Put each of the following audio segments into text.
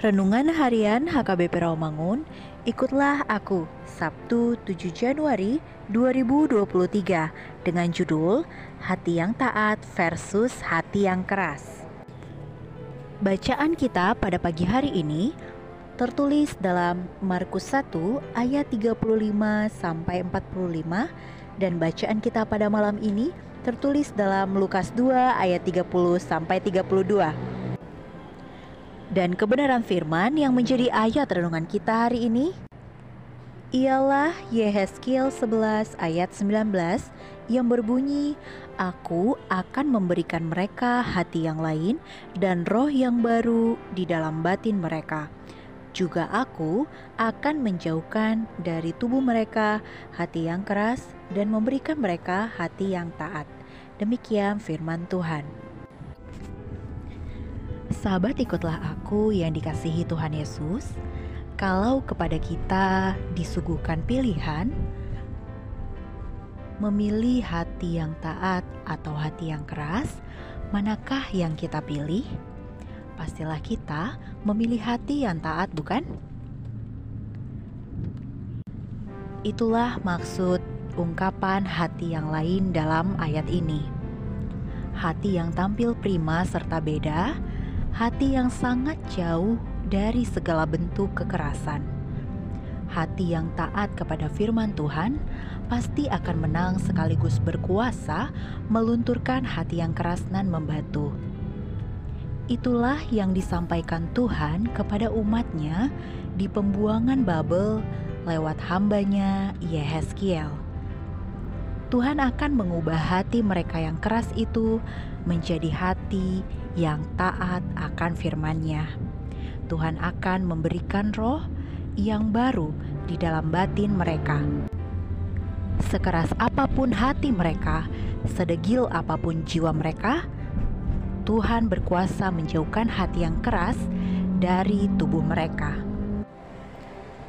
Renungan Harian HKBP Rawamangun, ikutlah aku Sabtu 7 Januari 2023 dengan judul Hati yang taat versus hati yang keras. Bacaan kita pada pagi hari ini tertulis dalam Markus 1 ayat 35 sampai 45 dan bacaan kita pada malam ini tertulis dalam Lukas 2 ayat 30 sampai 32. Dan kebenaran firman yang menjadi ayat renungan kita hari ini ialah Yehezkiel 11 ayat 19 yang berbunyi, Aku akan memberikan mereka hati yang lain dan roh yang baru di dalam batin mereka. Juga aku akan menjauhkan dari tubuh mereka hati yang keras dan memberikan mereka hati yang taat. Demikian firman Tuhan. Sahabat ikutlah aku yang dikasihi Tuhan Yesus. Kalau kepada kita disuguhkan pilihan memilih hati yang taat atau hati yang keras, manakah yang kita pilih? Pastilah kita memilih hati yang taat, bukan? Itulah maksud ungkapan hati yang lain dalam ayat ini. Hati yang tampil prima serta beda hati yang sangat jauh dari segala bentuk kekerasan. Hati yang taat kepada firman Tuhan pasti akan menang sekaligus berkuasa melunturkan hati yang keras dan membatu. Itulah yang disampaikan Tuhan kepada umatnya di pembuangan Babel lewat hambanya Yehezkiel. Tuhan akan mengubah hati mereka yang keras itu menjadi hati yang taat akan firman-Nya. Tuhan akan memberikan roh yang baru di dalam batin mereka. Sekeras apa pun hati mereka, sedegil apa pun jiwa mereka, Tuhan berkuasa menjauhkan hati yang keras dari tubuh mereka.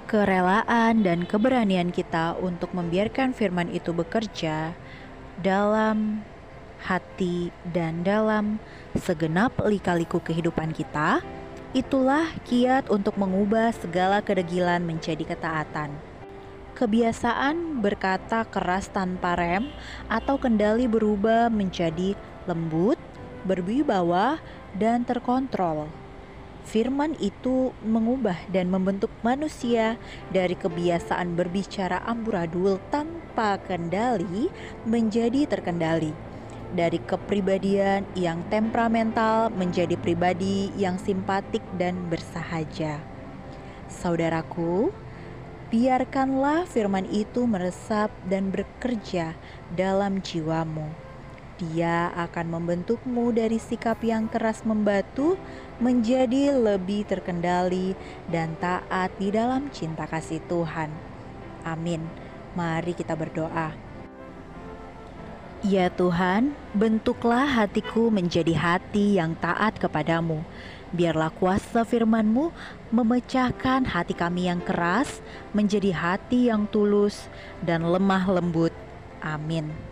Kerelaan dan keberanian kita untuk membiarkan firman itu bekerja dalam hati, dan dalam segenap lika-liku kehidupan kita, itulah kiat untuk mengubah segala kedegilan menjadi ketaatan. Kebiasaan berkata keras tanpa rem atau kendali berubah menjadi lembut, berwibawa, dan terkontrol. Firman itu mengubah dan membentuk manusia dari kebiasaan berbicara amburadul tanpa kendali menjadi terkendali dari kepribadian yang temperamental menjadi pribadi yang simpatik dan bersahaja. Saudaraku, biarkanlah firman itu meresap dan bekerja dalam jiwamu. Dia akan membentukmu dari sikap yang keras membatu menjadi lebih terkendali dan taat di dalam cinta kasih Tuhan. Amin. Mari kita berdoa. Ya Tuhan, bentuklah hatiku menjadi hati yang taat kepadamu. Biarlah kuasa firman-Mu memecahkan hati kami yang keras menjadi hati yang tulus dan lemah lembut. Amin.